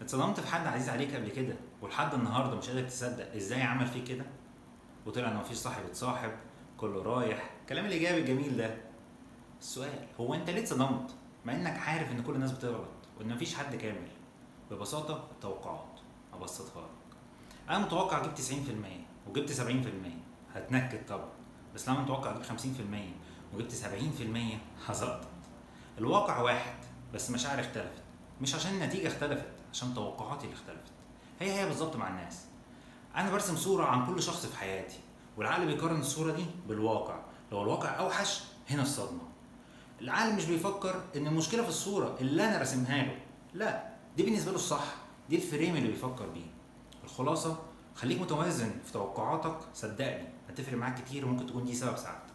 اتصدمت في حد عزيز عليك قبل كده ولحد النهارده مش قادر تصدق إزاي عمل فيك كده؟ وطلع إن مفيش صاحب اتصاحب كله رايح. الكلام الإيجابي الجميل ده. السؤال هو أنت ليه اتصدمت؟ مع إنك عارف إن كل الناس بتغلط وإن مفيش حد كامل. ببساطة التوقعات. أبسطها لك. أنا متوقع جبت 90% وجبت 70% هتنكد طبعا. بس أنا متوقع أجيب 50% وجبت 70% هزقطط الواقع واحد بس مشاعري اختلفت. مش عشان النتيجة اختلفت عشان توقعاتي اللي اختلفت. هي هي بالظبط مع الناس. أنا برسم صورة عن كل شخص في حياتي والعقل بيقارن الصورة دي بالواقع. لو الواقع أوحش هنا الصدمة. العقل مش بيفكر إن المشكلة في الصورة اللي أنا راسمها له. لا دي بالنسبة له الصح. دي الفريم اللي بيفكر بيه. الخلاصة خليك متوازن في توقعاتك صدقني. هتفرق معاك كتير وممكن تكون دي سبب سعادتك.